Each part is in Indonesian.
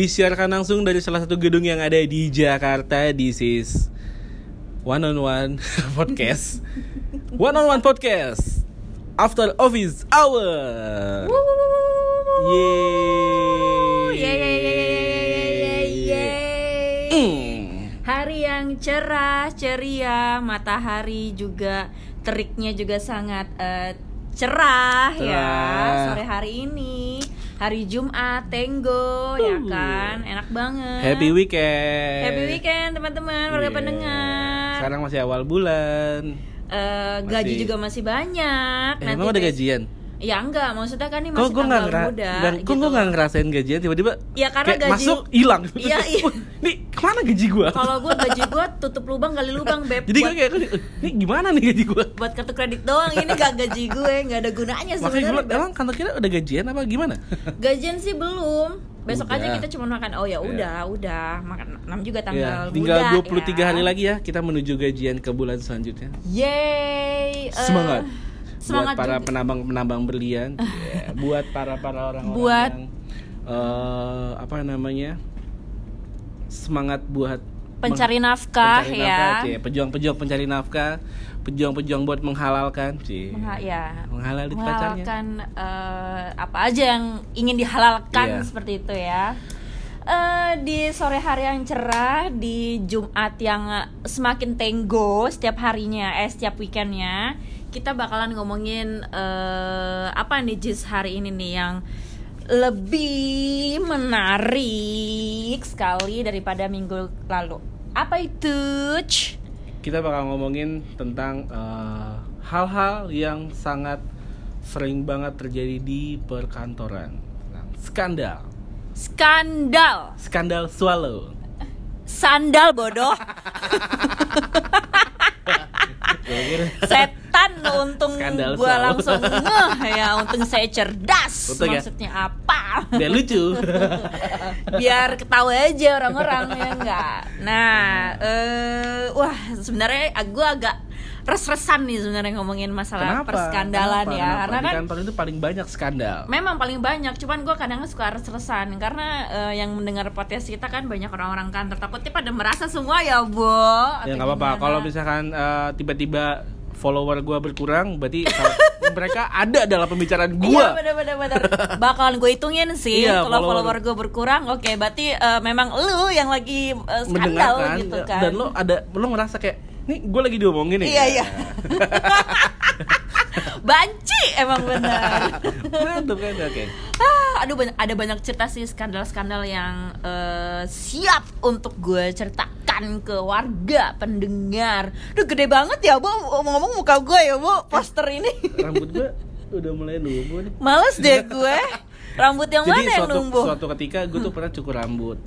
Disiarkan langsung dari salah satu gedung yang ada di Jakarta. This is One on One Podcast. One on One Podcast. After office hour. Yeay. Yeay, yeay, yeay. Mm. Hari yang cerah, ceria, matahari juga teriknya juga sangat eh, cerah, ya Cerah. sore hari ini. Hari Jumat, Tenggo, ya Uh. kan? Enak banget. Happy weekend. Happy weekend teman-teman, warga Yeah. pendengar. Sekarang masih awal bulan. Eh, gaji masih- juga masih banyak. Eh, emang ada bes- gajian? Ya enggak, maksudnya kan ini Kok masih gue nggak tanggal ngera muda. kok gitu. gue nggak ngerasain gajian tiba-tiba Ya, karena kayak gaji- masuk hilang. Iya, iya. Nih ke mana gaji gue? Kalau gue gaji gue tutup lubang gali lubang beb. Jadi gue kayak nih gimana nih gaji gue? buat kartu kredit doang. Ini gak gaji gue, nggak ada gunanya Makanya gue sebenarnya. emang kantor kita udah gajian apa gimana? Gajian sih belum. Besok Udah. aja kita cuma makan. Oh ya Iya. udah, udah makan 6 juga Ya, tanggal tinggal muda, 23 ya. hari lagi ya kita menuju gajian ke bulan selanjutnya. Yeay. eh, Semangat. Semangat buat para juga. penambang-penambang berlian, ya, buat para para orang-orang Buat- yang eh, apa namanya? semangat buat Pencari nafkah pencari ya. nafkah, cie. pejuang-pejuang pencari nafkah, pejuang-pejuang buat menghalalkan, cie. Mengha- ya. Menghalalkan eh, apa aja yang ingin dihalalkan Iya. seperti itu ya. Eh, di sore hari yang cerah di Jumat yang semakin tenggo setiap harinya, eh setiap weekendnya kita bakalan ngomongin eh, apa nih Jis hari ini nih yang lebih menarik sekali daripada minggu lalu. Apa itu? Kita bakal ngomongin tentang eh, hal-hal yang sangat sering banget terjadi di perkantoran. Tentang Skandal, Skandal, skandal swallow. sandal bodoh. gua selalu. langsung ngeh ya untung saya cerdas Untung ya? maksudnya apa Biar lucu. biar ketawa aja orang-orang ya enggak nah eh wah sebenarnya gue agak res-resan nih sebenarnya ngomongin masalah Kenapa? perskandalan Kenapa? ya Kenapa? karena di kan kantor itu paling banyak skandal. Memang paling banyak, cuman gue kadang suka res-resan karena eh, yang mendengar podcast kita kan banyak orang-orang kantor takutnya pada merasa semua ya, Bo. Ya nggak apa-apa. Kalau misalkan eh, tiba-tiba follower gua berkurang, berarti mereka ada dalam pembicaraan Iya gua. bener-bener bener. Bakalan gue hitungin sih Iya, kalau follower. follower gue berkurang, oke berarti eh, memang lu yang lagi eh, skandal gitu kan. dan lo ada lo ngerasa kayak nih gue lagi diomongin nih Iya, iya. Banci emang bener. mantap kan oke Ah, aduh banyak ada banyak cerita sih skandal-skandal yang eh, siap untuk gue ceritakan ke warga pendengar. Duh gede banget ya, Bu. Ngomong-ngomong muka gue ya, Bu. Poster ini. rambut gue udah mulai numbuh nih Males deh gue. Rambut yang jadi mana yang suatu numbuh? suatu ketika gue tuh pernah cukur rambut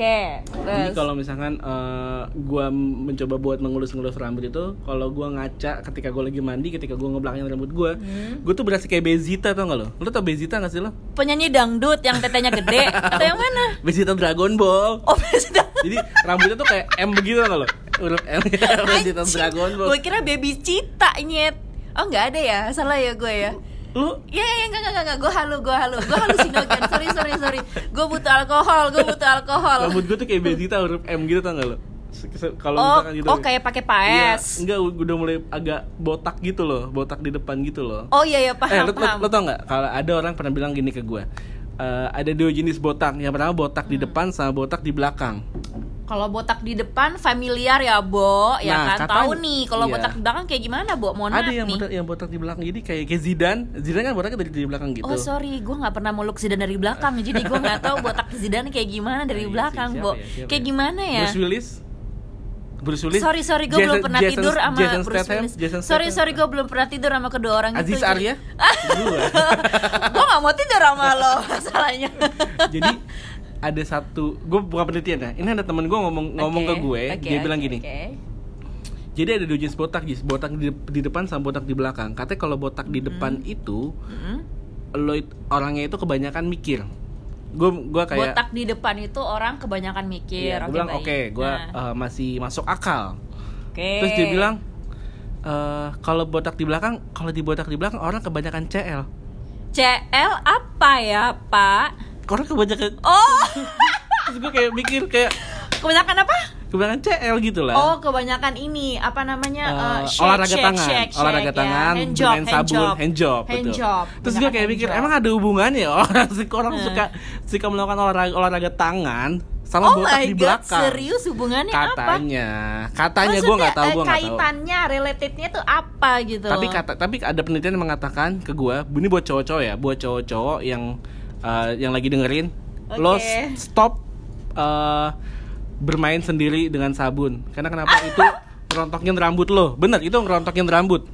Oke. jadi terus. kalau misalkan eh, gue mencoba buat mengelus-ngelus rambut itu kalau gue ngaca ketika gue lagi mandi ketika gue ngebelakangin rambut gue Hmm. gue tuh berasa kayak Bezita tau gak lo lo tau Bezita gak sih lo penyanyi dangdut yang tetenya gede atau yang mana? Bezita Dragon Ball Oh, Bezita. jadi rambutnya tuh kayak M begitu tau gak lo huruf M Bezita. Dragon Ball Gue kira baby cita nyet. Oh nggak ada ya, salah ya gue ya. Lo Iya, iya, enggak, enggak, enggak, gue halu, gue halu, gue halusinogen, sorry, sorry, sorry. Gue butuh alkohol, gue butuh alkohol. Rambut gue tuh kayak Bezita huruf M gitu tau gak lo kalau Oh, misalkan gitu. oh kayak pakai paes. Iya, enggak udah mulai agak botak gitu loh. Botak di depan gitu loh. Oh iya, iya, eh paham, lo, lo, paham. lo tau nggak? Kalau ada orang pernah bilang gini ke gue Eh, ada dua jenis botak. Yang pertama botak di Hmm. depan sama botak di belakang Kalau botak di depan familiar ya, Bo Ya Nah, kan, tahu nih Kalau iya. botak di belakang kayak gimana, Bo? Mohon ada yang nih botak yang botak di belakang jadi kayak kayak Zidane Zidane kan botaknya dari, dari belakang gitu Oh sorry, gue nggak pernah meluk Zidane dari belakang Jadi gue nggak tahu botak Zidane kayak gimana dari sih, belakang, siapa Bo ya, siapa Kayak ya? gimana ya? Bruce Willis Bruce Willis Sorry sorry gue belum pernah Jason- tidur sama Jason Bruce Statham, Willis. Jason Sorry Statham. sorry gue belum pernah tidur sama kedua orang Aziz itu. Arya Dua. gue gak nggak mau tidur sama lo masalahnya Jadi ada satu, gue bukan penelitian ya. Ini ada temen gue ngomong ngomong ke gue, oke, dia bilang oke, gini. oke. Jadi ada dua jenis botak, Jis. botak di, di depan sama botak di belakang. Katanya kalau botak di depan itu, Mm-mm. lo orangnya itu kebanyakan mikir. Gue gua kayak botak di depan itu orang kebanyakan mikir Iya, gue bilang oke, gue Nah, masih masuk akal. oke Terus dia bilang eh kalau botak di belakang, kalau di botak di belakang orang kebanyakan CL. CL apa ya pak Orang kebanyakan oh terus gue kayak mikir kayak kebanyakan apa kebanyakan CL gitu lah. Oh, kebanyakan ini apa namanya? Eh, uh, shake, olahraga shake, tangan, shake, olahraga shake, ya. tangan, hand job, bermain hand sabun, job. hand job, hand betul. job. Terus gue kayak mikir job. emang ada hubungannya ya orang orang Hmm. suka suka melakukan olahraga olahraga tangan sama Oh botak my di god, belakang. serius hubungannya apa? Katanya, katanya gue nggak tahu, Maksudnya, gue eh, nggak tahu. kaitannya, relatednya tuh apa gitu? Tapi kata tapi ada penelitian yang mengatakan ke gue, ini buat cowok-cowok ya, buat cowok-cowok yang eh, yang lagi dengerin, lo Oke. s- stop eh, bermain sendiri dengan sabun. Karena kenapa? Itu ngerontokin rambut lo. Bener, itu ngerontokin rambut.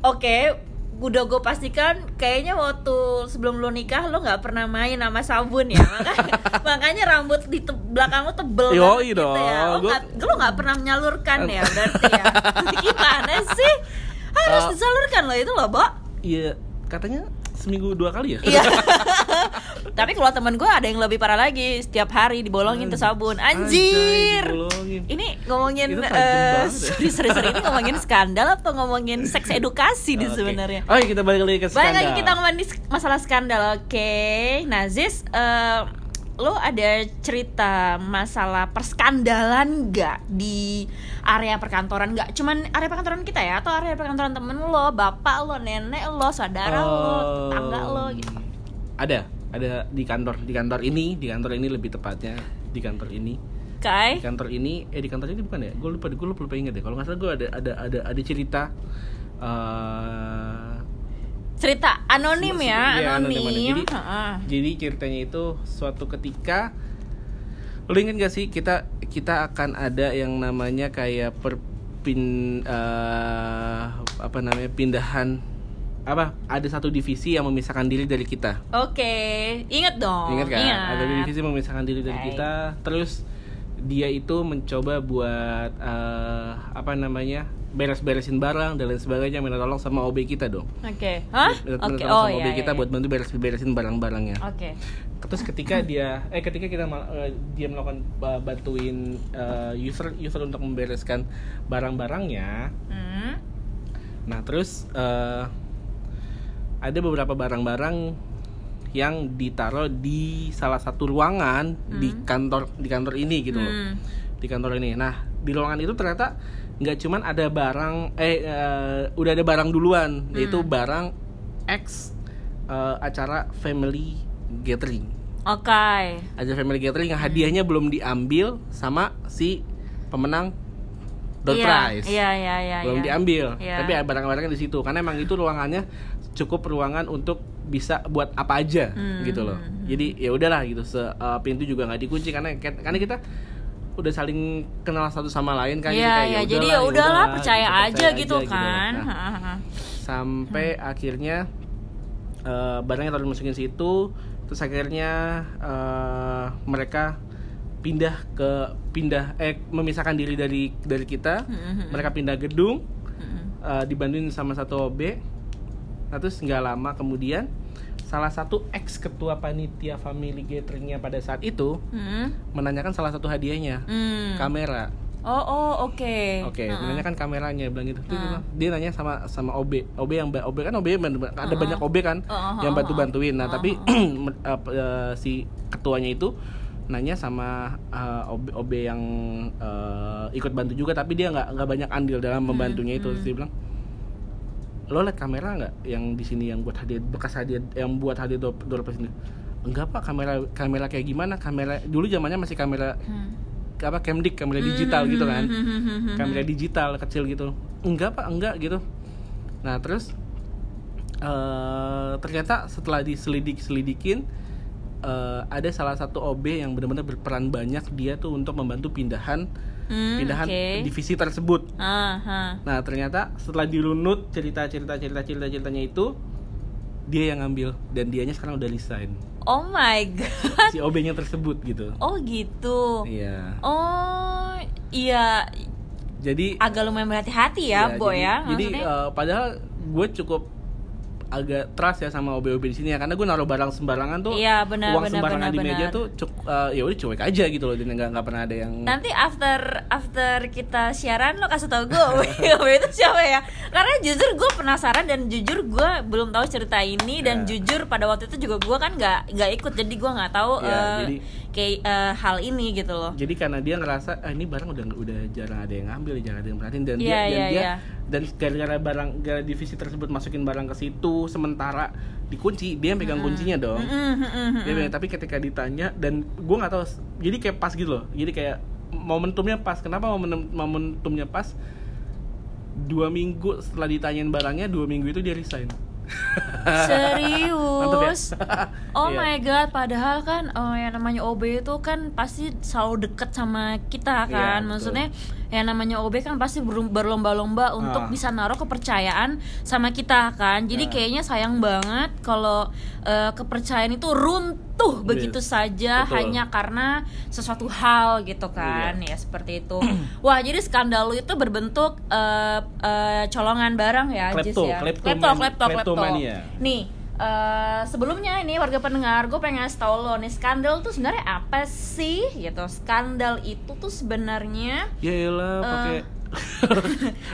Oke, udah gue pastikan kayaknya waktu sebelum lo nikah lo nggak pernah main sama sabun ya. Makanya, makanya rambut di te- belakang lo tebel banget gitu ya. lo dong, gua- nggak lo nggak pernah menyalurkan ya berarti ya. Gimana sih? Harus Uh, disalurkan lo itu loh Bo. Iya, katanya seminggu dua kali ya. Iya. Tapi kalau temen gue ada yang lebih parah lagi, setiap hari dibolongin tuh sabun. Anjir. dibolongin. Ini ngomongin ya. sorry, sorry, sorry, ini ngomongin skandal atau ngomongin seks edukasi nih Oke. sebenarnya. Iya, kita balik lagi ke Balik lagi skandal. kita ngomongin masalah skandal. Oke. Nah, Ziz, eh, lo ada cerita masalah perskandalan nggak di area perkantoran nggak cuman area perkantoran kita ya atau area perkantoran temen lo bapak lo nenek lo saudara lo tetangga lo gitu Ada, ada di kantor, di kantor ini, di kantor ini lebih tepatnya di kantor ini. Kai Di kantor ini, eh di kantor ini bukan ya? Gue lupa, gue lupa, lupa inget deh. Kalau nggak salah gue ada ada ada ada cerita. eh cerita anonim Iya, ya anonim, anonim, anonim. Jadi- jadi ceritanya itu suatu ketika, lo inget gak sih kita kita akan ada yang namanya kayak perpin eh, apa namanya pindahan apa ada satu divisi yang memisahkan diri dari kita oke inget dong Ingat kan? Ingat. Ada divisi memisahkan diri dari Baik. kita. Terus dia itu mencoba buat eh, apa namanya beres-beresin barang dan lain sebagainya minta tolong sama OB kita dong. oke hah Minta oke tolong oh sama OB iya kita iya. buat bantu beres-beresin barang-barangnya. oke Terus ketika dia eh ketika kita eh, dia melakukan eh, bantuin eh, user user untuk membereskan barang-barangnya. Hmm. Nah, terus eh, ada beberapa barang-barang yang ditaruh di salah satu ruangan di kantor di kantor ini gitu loh. Hmm. Di kantor ini. Nah, di ruangan itu ternyata nggak cuman ada barang eh eh, udah ada barang duluan, yaitu barang X eh, acara family gathering. oke. Acara family gathering yang hadiahnya belum diambil sama si pemenang door iya, prize. iya iya iya belum iya. diambil Iya. tapi barang-barangnya di situ. Karena emang itu ruangannya cukup ruangan untuk bisa buat apa aja Hmm, gitu loh. Hmm, jadi ya udahlah gitu se uh, pintu juga nggak dikunci karena karena kita udah saling kenal satu sama lain kan Iya iya jadi ya udahlah percaya aja gitu kan. Nah, Hahaha. sampai akhirnya eh, barangnya taruh dimasukin situ terus akhirnya eh, mereka pindah ke pindah eh memisahkan diri dari dari kita. Hmm, mereka pindah gedung Hmm. eh, dibantuin sama satu OB nah terus nggak lama kemudian salah satu ex ketua panitia family gatheringnya pada saat itu Hmm. menanyakan salah satu hadiahnya Hmm. kamera oh oh oke Oke, Heeh. menanyakan kameranya bilang gitu. Dia, Hmm. bilang- dia nanya sama sama OB. OB yang OB kan OB ada Hmm. banyak OB kan Hmm, yang hmm, bantu-bantuin. Nah, hmm, tapi men- apa, eh, si ketuanya itu nanya sama eh, OB OB yang eh, ikut bantu juga tapi dia nggak nggak banyak andil dalam Hmm, membantunya itu. Terus dia bilang lo liat kamera nggak yang di sini yang buat hadiah bekas hadiah yang buat hadiah door, door prize ini? Enggak pak. Kamera kamera kayak gimana? Kamera dulu zamannya masih kamera Hmm. apa camdic kamera digital gitu kan? Hmm, hmm, hmm, hmm, kamera digital kecil gitu. Enggak pak. Enggak gitu. Nah terus eh ternyata setelah diselidik selidikin eh, ada salah satu OB yang benar-benar berperan banyak dia tuh untuk membantu pindahan Hmm, pindahan oke. divisi tersebut Ah, ah. nah ternyata setelah dirunut cerita cerita cerita cerita ceritanya itu dia yang ngambil dan dianya sekarang udah resign Oh my god. si OB-nya tersebut gitu Oh gitu. iya Oh iya jadi agak lumayan berhati-hati ya, Iya, Boy jadi, ya. Jadi Maksudnya eh, padahal gue cukup agak trust ya sama OB-OB di sini ya karena gue naruh barang sembarangan tuh Iya, benar, uang benar, sembarangan benar, di meja benar. tuh cukup eh, ya udah cuek aja gitu loh dan nggak nggak pernah ada yang nanti after after kita siaran lo kasih tau gue OB itu siapa ya karena jujur gue penasaran dan jujur gue belum tahu cerita ini dan Ya. jujur pada waktu itu juga gue kan nggak nggak ikut jadi gue nggak tahu Ya, eh, jadi- kayak eh, hal ini gitu loh. Jadi karena dia ngerasa ah, ini barang udah udah jarang ada yang ngambil jarang ada yang perhatiin. Dan dia Iya, dan iya, dia iya. dan gara-gara barang gara divisi tersebut masukin barang ke situ sementara dikunci dia yang pegang kuncinya dong. Mm, mm, mm, mm, Dia mm. bilang, tapi ketika ditanya dan gue nggak tahu jadi kayak pas gitu loh. Jadi kayak momentumnya pas. Kenapa momen momentumnya pas? Dua minggu setelah ditanyain barangnya dua minggu itu dia resign Mantep ya? serius oh Iya. my god padahal kan oh, yang namanya OB itu kan pasti selalu deket sama kita Iya, kan betul. maksudnya yang namanya OB kan pasti berlom- berlomba-lomba untuk Ah. bisa naruh kepercayaan sama kita kan jadi Ah. kayaknya sayang banget kalau eh, kepercayaan itu runtuh begitu Yes, saja betul. hanya karena sesuatu hal gitu kan ya seperti itu wah jadi skandal lu itu berbentuk eh, eh, colongan barang ya Klepto, ya klepto klepto klepto kleptomania. nih eh, sebelumnya ini warga pendengar gue pengen ngasih tau lo nih skandal tuh sebenarnya apa sih gitu skandal itu tuh sebenarnya ya elah Eh.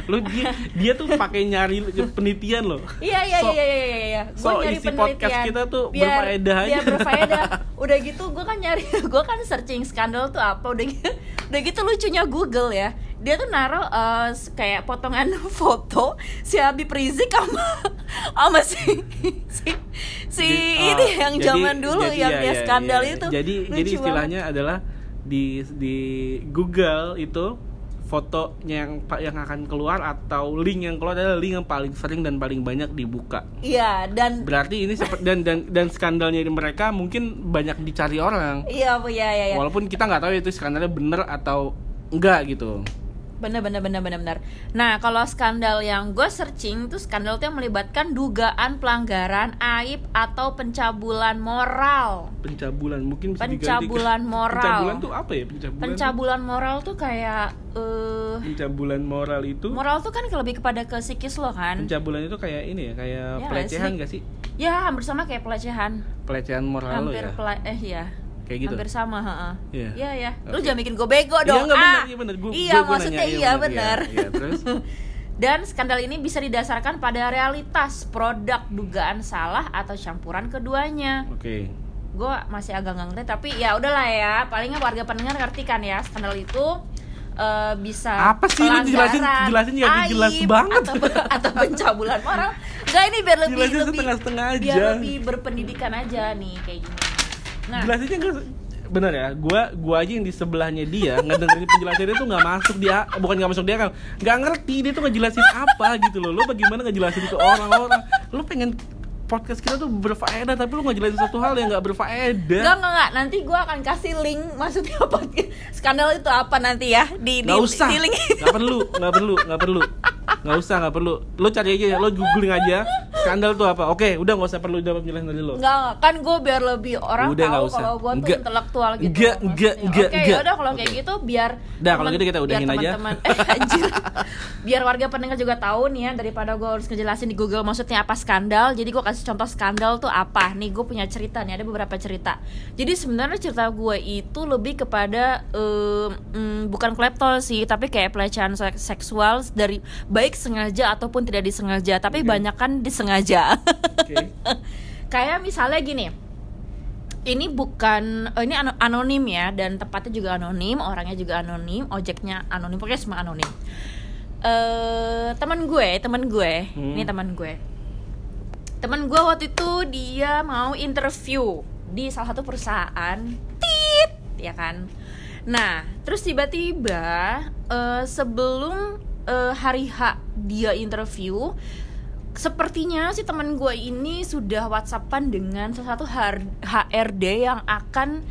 Lu dia dia tuh pakai nyari penelitian loh Iya iya So- iya iya iya iya. Gue so nyari isi penelitian. podcast kita tuh berfaedah aja. Biar berfaedah. Udah gitu gue kan nyari, gue kan searching skandal tuh apa. Udah gitu, udah gitu lucunya Google ya. Dia tuh naruh eh, kayak potongan foto si Habib Rizik sama sama si si, si Jadi, ini ah, yang jadi- zaman dulu jadi yang ya, dia ya, skandal ya. itu. Jadi Lucu jadi banget. istilahnya adalah di di Google itu fotonya yang yang akan keluar atau link yang keluar adalah link yang paling sering dan paling banyak dibuka. Iya dan Berarti ini seperti dan dan dan skandalnya mereka mungkin banyak dicari orang. iya Bu, iya iya. iya. Walaupun kita nggak tahu itu skandalnya bener atau enggak gitu. Bener bener bener bener bener nah kalau skandal yang gue searching tuh skandal tuh yang melibatkan dugaan pelanggaran aib atau pencabulan moral Pencabulan mungkin bisa diganti Pencabulan moral. Pencabulan tuh apa ya? Pencabulan. pencabulan moral tuh kayak eh Pencabulan moral itu moral tuh kan lebih kepada ke psikis lo kan pencabulan itu kayak ini ya, kayak Ya, pelecehan sih. gak sih? ya hampir sama kayak pelecehan Pelecehan moral lo hampir ya. pela eh ya Kayak gitu. hampir sama heeh. Iya. Iya ya. Lu Oke. jangan bikin gue bego Iya, dong. nggak benar, ah. iya benar. Gua- iya, gua- gua maksudnya nanya, iya iya benar, benar. iya, iya, terus? Dan skandal ini bisa didasarkan pada realitas produk dugaan salah atau campuran keduanya. Oke. Gue masih agak nggak ngerti tapi ya udahlah ya. Palingnya warga pendengar ngerti kan ya skandal itu eh, bisa Apa sih? Lu jelasin- jelasin ya, aib jelas banget. atau, atau pencabulan moral Enggak ini biar lebih Jelasin lebih setengah-setengah biar aja. lebih berpendidikan aja nih kayak gini nah. Jelasinnya enggak benar ya gua gua aja yang di sebelahnya dia ngedengerin penjelasannya tuh nggak masuk dia bukan nggak masuk dia kan nggak ngerti dia tuh ngejelasin apa gitu loh. Lo bagaimana ngejelasin ke orang-orang? Lo pengen podcast kita tuh berfaedah tapi lo ngejelasin satu hal yang nggak berfaedah. Enggak, enggak, enggak. Nanti gue akan kasih link maksudnya podcast skandal itu apa nanti ya? Di di, nggak usah. di link. nggak perlu nggak perlu nggak perlu nggak usah nggak perlu lo cari aja lo googling aja skandal tuh apa oke udah nggak usah perlu jawab penjelasan dari lo enggak. kan gue biar lebih orang Udah, nggak tahu usah. kalau gue tuh intelektual gitu. Enggak, enggak, enggak, Oke, enggak. yaudah kalau kayak gitu biar Dah, kalau gitu kita udahin aja. eh, anjir. biar warga pendengar juga tahu nih ya daripada gue harus ngejelasin di Google maksudnya apa skandal. Jadi gue kasih contoh skandal tuh apa. Nih gue punya cerita nih, ada beberapa cerita. Jadi sebenarnya cerita gue itu lebih kepada em, mm, bukan kleptol sih, tapi kayak pelecehan sek- seksual dari baik sengaja ataupun tidak disengaja, tapi Oke. banyak kan disengaja. oke kayak misalnya gini ini bukan eh, ini ano- anonim ya dan tempatnya juga anonim orangnya juga anonim ojeknya anonim pokoknya semua anonim eh teman gue teman gue Hmm. ini teman gue teman gue waktu itu dia mau interview di salah satu perusahaan tit ya kan nah terus tiba-tiba eh, sebelum eh, hari H dia interview sepertinya si teman gue ini sudah whatsappan dengan salah satu HR HRD yang akan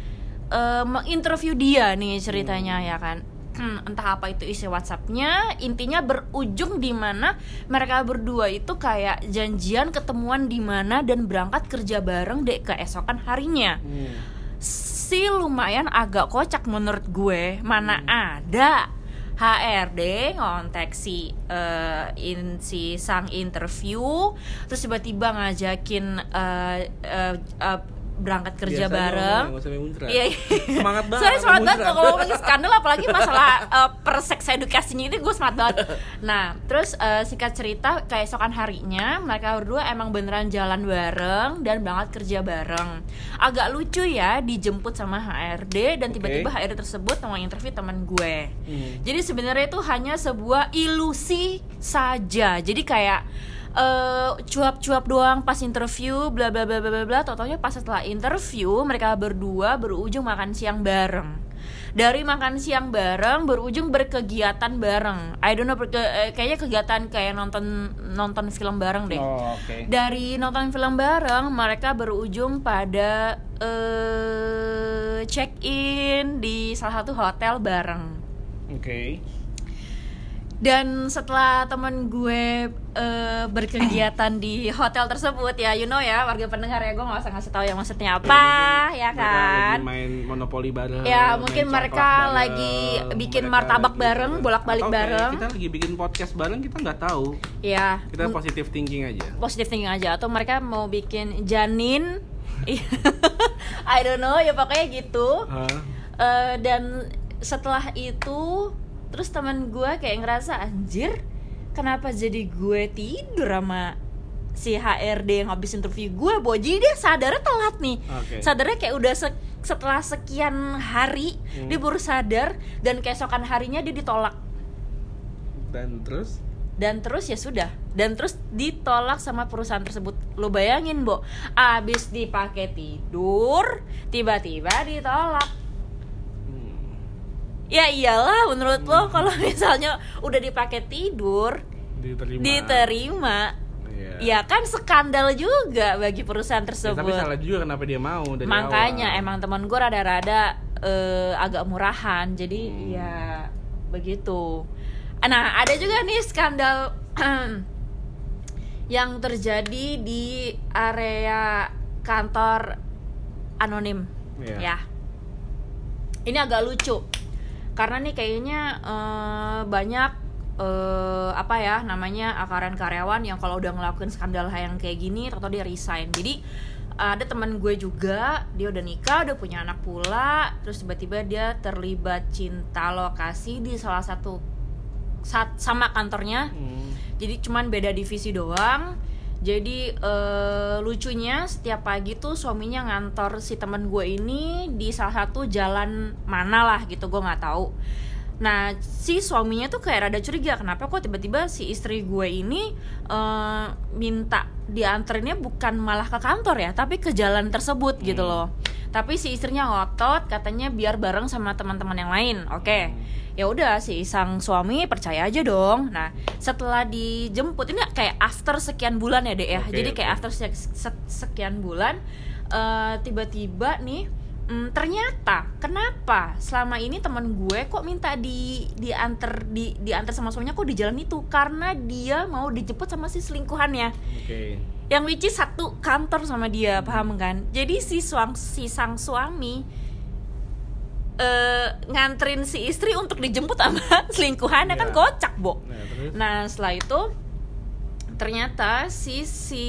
eh, menginterview dia nih ceritanya ya kan? Entah apa itu isi WhatsAppnya intinya berujung di mana mereka berdua itu kayak janjian ketemuan di mana dan berangkat kerja bareng deh keesokan harinya. Hmm. si lumayan agak kocak menurut gue mana ada HRD ngontek si eh, in, si sang interview terus tiba-tiba ngajakin eh, eh, eh, berangkat kerja Biasa aja bareng muncrat. Iya, iya. Semangat banget Soalnya semangat banget kalau ngomongin skandal apalagi masalah uh, perseks edukasinya itu gue semangat banget. Nah, terus uh, singkat cerita keesokan harinya mereka berdua emang beneran jalan bareng dan berangkat kerja bareng. Agak lucu ya dijemput sama HRD dan tiba-tiba HRD tersebut mau interview teman gue. Hmm. Jadi sebenarnya itu hanya sebuah ilusi saja. Jadi kayak eh, cuap-cuap doang pas interview bla bla bla bla bla bla. Totalnya pas setelah interview mereka berdua berujung makan siang bareng. Dari makan siang bareng berujung berkegiatan bareng. I don't know berke- eh, kayaknya kegiatan kayak nonton nonton film bareng deh. Oh, oke. dari nonton film bareng mereka berujung pada eh check in di salah satu hotel bareng. Oke. Dan setelah temen gue eh, berkegiatan di hotel tersebut ya you know ya warga pendengar ya gue nggak usah ngasih tahu yang maksudnya apa ya, Mereka kan lagi main monopoli bareng. Ya, mungkin mereka bareng, lagi bikin mereka martabak lagi- bareng, bolak-balik Atau kayak bareng. Kita lagi bikin podcast bareng, kita nggak tahu. ya Kita positive thinking aja. positive thinking aja atau mereka mau bikin janin I don't know ya pokoknya gitu Hah? Eh, dan setelah itu terus teman gue kayak ngerasa anjir kenapa jadi gue tidur sama si HRD yang habis interview gue boji dia sadarnya telat nih Oke. sadarnya kayak udah se- setelah sekian hari Hmm. dia baru sadar dan keesokan harinya dia ditolak Dan terus? dan terus ya sudah dan terus ditolak sama perusahaan tersebut lo bayangin bo abis dipakai tidur tiba-tiba ditolak. Ya iyalah menurut lo kalau misalnya udah dipakai tidur Diterima. diterima Iya. ya kan skandal juga bagi perusahaan Ya, tersebut. tapi salah juga kenapa dia mau dari Makanya awal. emang teman gue rada-rada eh, agak murahan jadi Hmm. ya begitu. Nah ada juga nih skandal yang terjadi di area kantor anonim Iya. ya. Ini agak lucu karena nih kayaknya eh, banyak eh, apa ya namanya akaran karyawan yang kalau udah ngelakuin skandal yang kayak gini atau dia resign. Jadi ada teman gue juga dia udah nikah udah punya anak pula terus tiba-tiba dia terlibat cinta lokasi di salah satu sat- sama kantornya Hmm. jadi cuman beda divisi doang jadi eh, lucunya setiap pagi tuh suaminya ngantor si teman gue ini di salah satu jalan mana lah gitu gue nggak tahu. Nah si suaminya tuh kayak rada curiga kenapa kok tiba-tiba si istri gue ini eh, minta dianterinnya bukan malah ke kantor ya tapi ke jalan tersebut gitu loh. Tapi si istrinya ngotot katanya biar bareng sama teman-teman yang lain oke ya udah si sang suami percaya aja dong. Nah setelah dijemput ini kayak after sekian bulan ya dek ya? Oke, jadi kayak oke. after se- se- sekian bulan eh, tiba-tiba nih mm, ternyata kenapa selama ini teman gue kok minta di diantar di diantar sama suaminya kok di jalan itu? Karena dia mau dijemput sama si selingkuhannya. Oke. yang which is satu kantor sama dia paham kan? Jadi si suang si sang suami eh nganterin si istri untuk dijemput sama selingkuhannya kan Iya. kocak bo Nah, terus? nah setelah itu ternyata si si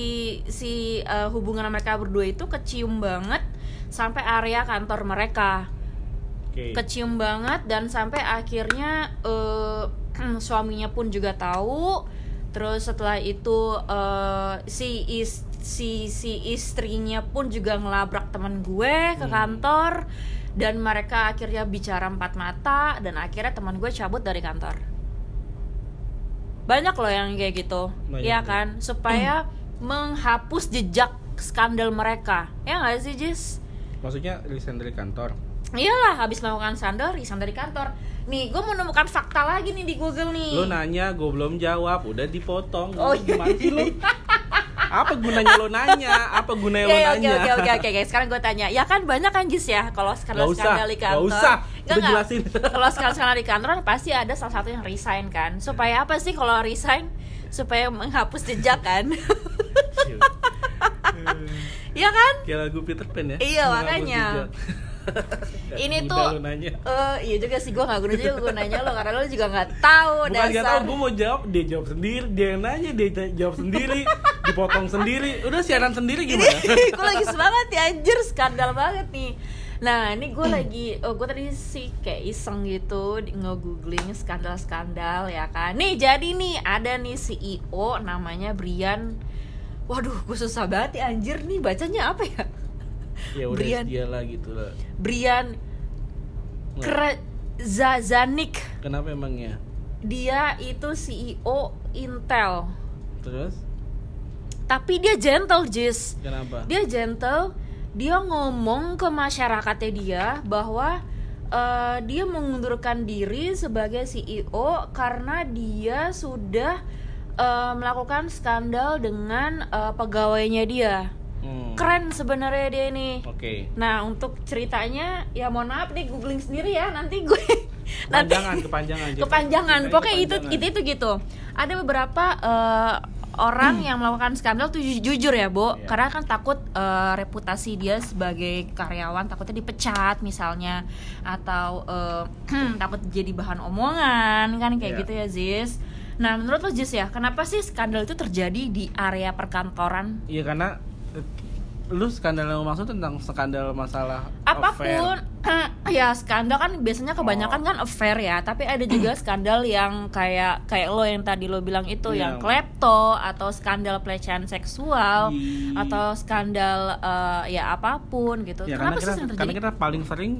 si eh, hubungan mereka berdua itu kecium banget sampai area kantor mereka Oke. kecium banget dan sampai akhirnya eh, suaminya pun juga tahu terus setelah itu eh, si is- si si istrinya pun juga ngelabrak teman gue ke Hmm. Dan mereka akhirnya bicara empat mata dan akhirnya teman gue cabut dari kantor banyak loh yang kayak gitu Banyak ya ya. kan supaya menghapus jejak skandal mereka ya nggak sih Jis Maksudnya resign dari kantor. Iyalah, habis melakukan skandal, resign dari kantor. Nih, gue menemukan fakta lagi nih di Google nih. Lu nanya, gue belum jawab, udah dipotong. Oh, Gimana sih lu? apa gunanya lo nanya apa gunanya lo Ya, ya, nanya oke oke oke oke. Sekarang gue tanya, ya kan banyak kan Jis ya kalau usah, skandal di kantor. usah. Nggak, Udah jelasin. Kalau skandal skandal di kantor pasti ada salah satu yang resign kan. Supaya apa sih kalau resign? Supaya menghapus jejak kan. Iya kan? kayak lagu Peter Pan ya Iya, makanya. Ini Udah tuh eh, iya juga sih gue gak guna juga gue nanya lo karena lo juga nggak tahu Bukan gak dasar. tau, gue mau jawab, dia jawab sendiri, dia yang nanya, dia jawab sendiri, dipotong sendiri, udah siaran sendiri gimana? gue lagi semangat ya anjir skandal banget nih. Nah ini gue lagi oh, gue tadi sih kayak iseng gitu nge-googling skandal-skandal ya kan? Nih jadi nih ada nih CEO namanya Brian. Waduh gue susah banget ya anjir nih bacanya apa ya ya udah Brian. dia lah gitu lah. Brian Krazanik Kenapa emangnya? dia itu CEO Intel Terus? tapi dia gentle Jis Kenapa? dia gentle dia ngomong ke masyarakatnya dia bahwa eh, dia mengundurkan diri sebagai CEO karena dia sudah eh, melakukan skandal dengan eh, pegawainya dia Hmm. keren sebenarnya dia ini Oke. nah untuk ceritanya ya mohon maaf nih googling sendiri ya nanti gue nanti Kepanjangan, kepanjangan. Kepanjangan pokoknya itu kepanjangan. itu itu gitu ada beberapa eh, orang yang melakukan skandal tuh ju- jujur ya Bo Iya. karena kan takut eh, reputasi dia sebagai karyawan takutnya dipecat misalnya atau eh, takut jadi bahan omongan kan kayak Iya. gitu ya Ziz nah menurut lo Ziz ya kenapa sih skandal itu terjadi di area perkantoran Iya karena lu skandal yang lu maksud tentang skandal masalah apa pun affair. ya skandal kan biasanya kebanyakan Oh. kan affair ya tapi ada juga skandal yang kayak kayak lo yang tadi lo bilang itu Iya. yang klepto atau skandal pelecehan seksual atau skandal eh, ya apa pun gitu Ya, kenapa karena sih kita, karena kita paling sering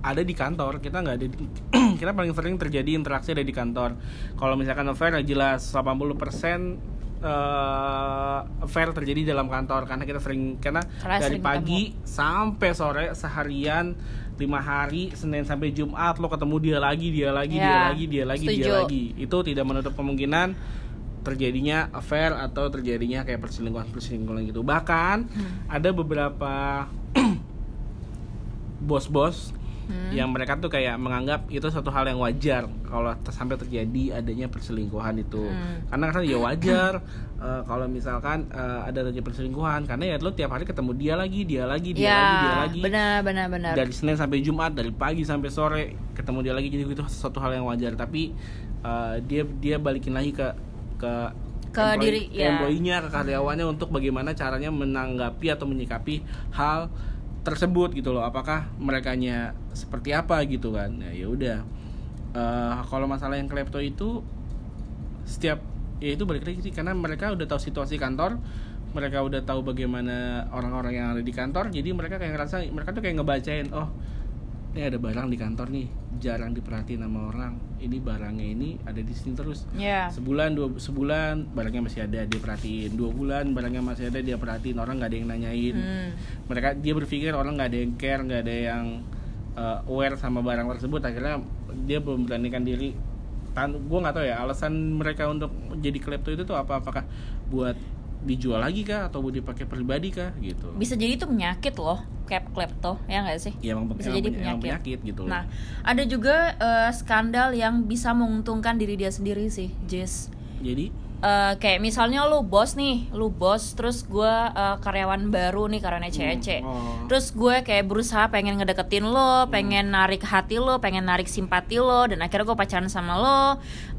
ada di kantor kita nggak ada di, kita paling sering terjadi interaksi ada di kantor kalau misalkan affair jelas 80% eh affair terjadi dalam kantor karena kita sering karena Karena dari sering pagi sampai sore seharian lima hari Senin sampai Jumat lo ketemu dia lagi dia lagi dia Ya, lagi dia lagi dia setuju. lagi itu tidak menutup kemungkinan terjadinya affair atau terjadinya kayak perselingkuhan perselingkuhan gitu bahkan Hmm. ada beberapa bos-bos Hmm. yang mereka tuh kayak menganggap itu satu hal yang wajar kalau sampai terjadi adanya perselingkuhan itu Hmm. karena kan ya wajar eh, kalau misalkan eh, ada terjadi perselingkuhan karena ya lo tiap hari ketemu dia lagi dia lagi dia ya lagi dia lagi benar benar benar dari Senin sampai Jumat dari pagi sampai sore ketemu dia lagi jadi itu satu hal yang wajar tapi eh, dia dia balikin lagi ke ke Ke diri, ke ya. employee-nya ke karyawannya untuk bagaimana caranya menanggapi atau menyikapi hal tersebut gitu loh. Apakah merekanya seperti apa gitu kan? Ya ya udah. Eh, kalau masalah yang klepto itu setiap ya itu balik lagi sih karena mereka udah tahu situasi kantor mereka udah tahu bagaimana orang-orang yang ada di kantor jadi mereka kayak ngerasa mereka tuh kayak ngebacain oh ini ada barang di kantor nih jarang diperhatiin sama orang. Ini barangnya ini ada di sini terus. Ya sebulan dua sebulan barangnya masih ada dia perhatiin. Dua bulan barangnya masih ada dia perhatiin. Orang nggak ada yang nanyain. Hmm. mereka dia berpikir orang nggak ada yang care nggak ada yang uh, aware sama barang tersebut. Akhirnya dia memberanikan diri. Tan gue nggak tahu ya alasan mereka untuk jadi klepto itu tuh apa? Apakah buat dijual lagi kah? Atau buat dipakai pribadi kah? Gitu. Bisa jadi itu penyakit loh kayak klepto ya nggak sih? Ya emang, bisa emang jadi peny- emang penyakit. penyakit gitu loh. Nah, ada juga eh, skandal yang bisa menguntungkan diri dia sendiri sih, Jess. jadi Eh, kayak misalnya lu bos nih, lu bos, terus gue karyawan baru nih karena cece. oh. Terus gue kayak berusaha pengen ngedeketin lo, pengen narik hati lo, pengen narik simpati lo, dan akhirnya gue pacaran sama lo.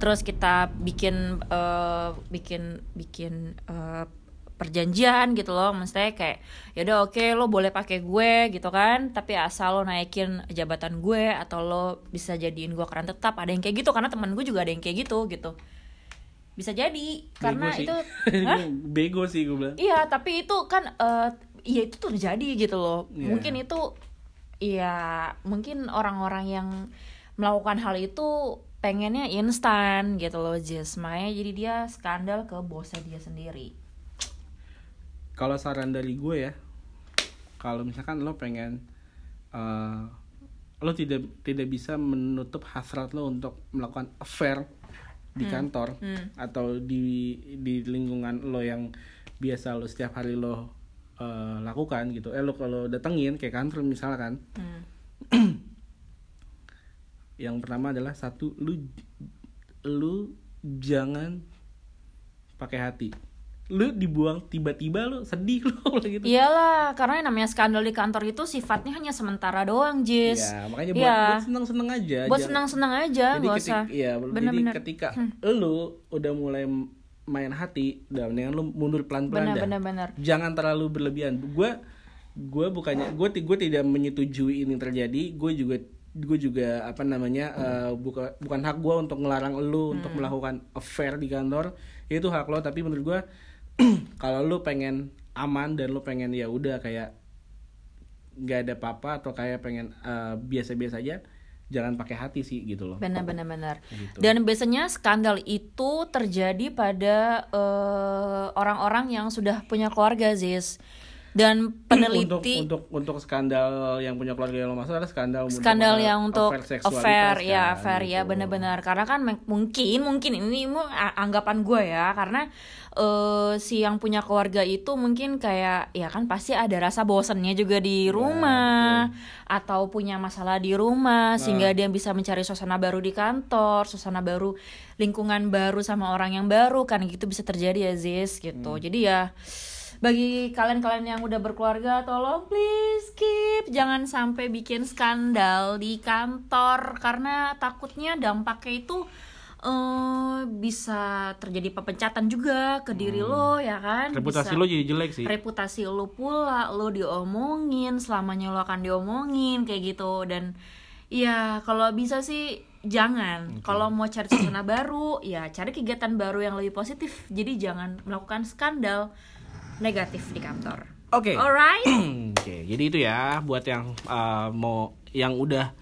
Terus kita bikin eh, bikin bikin eh, perjanjian gitu loh maksudnya kayak yaudah oke lo boleh pakai gue gitu kan tapi asal lo naikin jabatan gue atau lo bisa jadiin gue karena tetap ada yang kayak gitu karena teman gue juga ada yang kayak gitu gitu bisa jadi karena Bego sih. itu bego sih gue bilang Iya, tapi itu kan eh iya itu terjadi gitu loh. Iya. Mungkin itu iya, mungkin orang-orang yang melakukan hal itu pengennya instan gitu loh, Jess. Makanya jadi dia skandal ke bosnya dia sendiri. kalau saran dari gue ya kalau misalkan lo pengen eh, lo tidak tidak bisa menutup hasrat lo untuk melakukan affair di kantor hmm. atau di di lingkungan lo yang biasa lo setiap hari lo eh, lakukan gitu eh lo kalau datengin kayak kantor misalkan Hmm. yang pertama adalah satu lu lu jangan pakai hati lu dibuang tiba-tiba lu sedih lu gitu Iyalah, karena yang namanya skandal di kantor itu sifatnya hanya sementara doang, Jis. ya makanya buat, Iya. buat seneng-seneng aja Buat senang-senang aja, jadi nggak ketika, usah. iya, jadi Bener-bener. ketika lu udah mulai main hati udah mendingan lu mundur pelan-pelan dah. Benar-benar. jangan terlalu berlebihan gue gue bukannya gue gue tidak menyetujui ini terjadi gue juga gue juga apa namanya eh, buka, bukan hak gue untuk ngelarang lu untuk melakukan affair di kantor itu hak lo tapi menurut gue kalau lu pengen aman dan lu pengen ya udah kayak nggak ada apa-apa atau kayak pengen eh, biasa-biasa aja jangan pakai hati sih gitu loh Benar-benar benar. Gitu. Dan biasanya skandal itu terjadi pada eh, orang-orang yang sudah punya keluarga, Zis. Dan peneliti untuk untuk untuk skandal yang punya keluarga yang lo maksud adalah skandal untuk, skandal uh, yang untuk affair ya affair ya gitu. benar-benar. Karena kan mungkin mungkin ini mu- anggapan gue ya karena eh, si yang punya keluarga itu mungkin kayak ya kan pasti ada rasa bosannya juga di rumah atau punya masalah di rumah sehingga dia bisa mencari suasana baru di kantor suasana baru lingkungan baru sama orang yang baru kan gitu bisa terjadi ya Ziz gitu. Jadi ya bagi kalian-kalian yang udah berkeluarga tolong please keep jangan sampai bikin skandal di kantor karena takutnya dampaknya itu eh bisa terjadi pemecatan juga ke diri lo ya kan? Reputasi Bisa- lo jadi jelek sih. reputasi lo pula lo diomongin selamanya lo akan diomongin kayak gitu. Dan ya kalau bisa sih jangan. Kalau mau cari suasana baru ya cari kegiatan baru yang lebih positif. Jadi jangan melakukan skandal negatif di kantor. Oke. Alright? Oke jadi itu ya buat yang uh, mau yang udah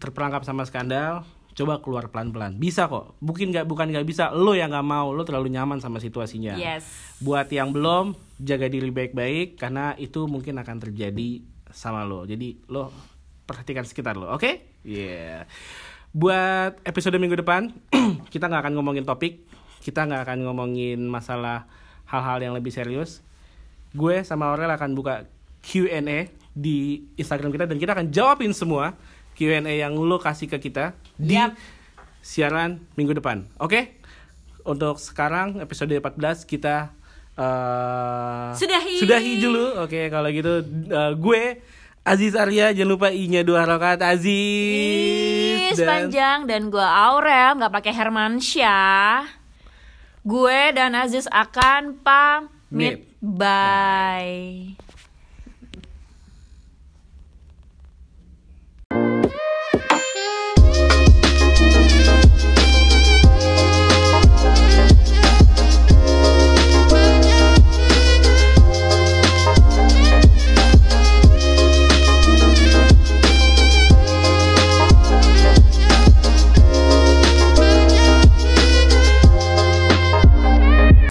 terperangkap sama skandal coba keluar pelan-pelan. Bisa kok. Mungkin nggak bukan nggak bisa. Lo yang nggak mau lo terlalu nyaman sama situasinya. Yes. Buat yang belum jaga diri baik-baik karena itu mungkin akan terjadi sama lo. Jadi lo perhatikan sekitar lo oke? Iya buat episode minggu depan kita nggak akan ngomongin topik kita nggak akan ngomongin masalah hal-hal yang lebih serius gue sama Aurel akan buka Q&A di Instagram kita dan kita akan jawabin semua Q&A yang lo kasih ke kita di Yap. siaran minggu depan. Oke? Untuk sekarang episode 14 kita eh Sudahi. Sudahi dulu. Oke, kalau gitu eh, gue Aziz Arya jangan lupa i-nya dua rakaat Aziz Is panjang dan gue Aurel nggak pakai Hermansyah gue dan Aziz akan pamit Mit. bye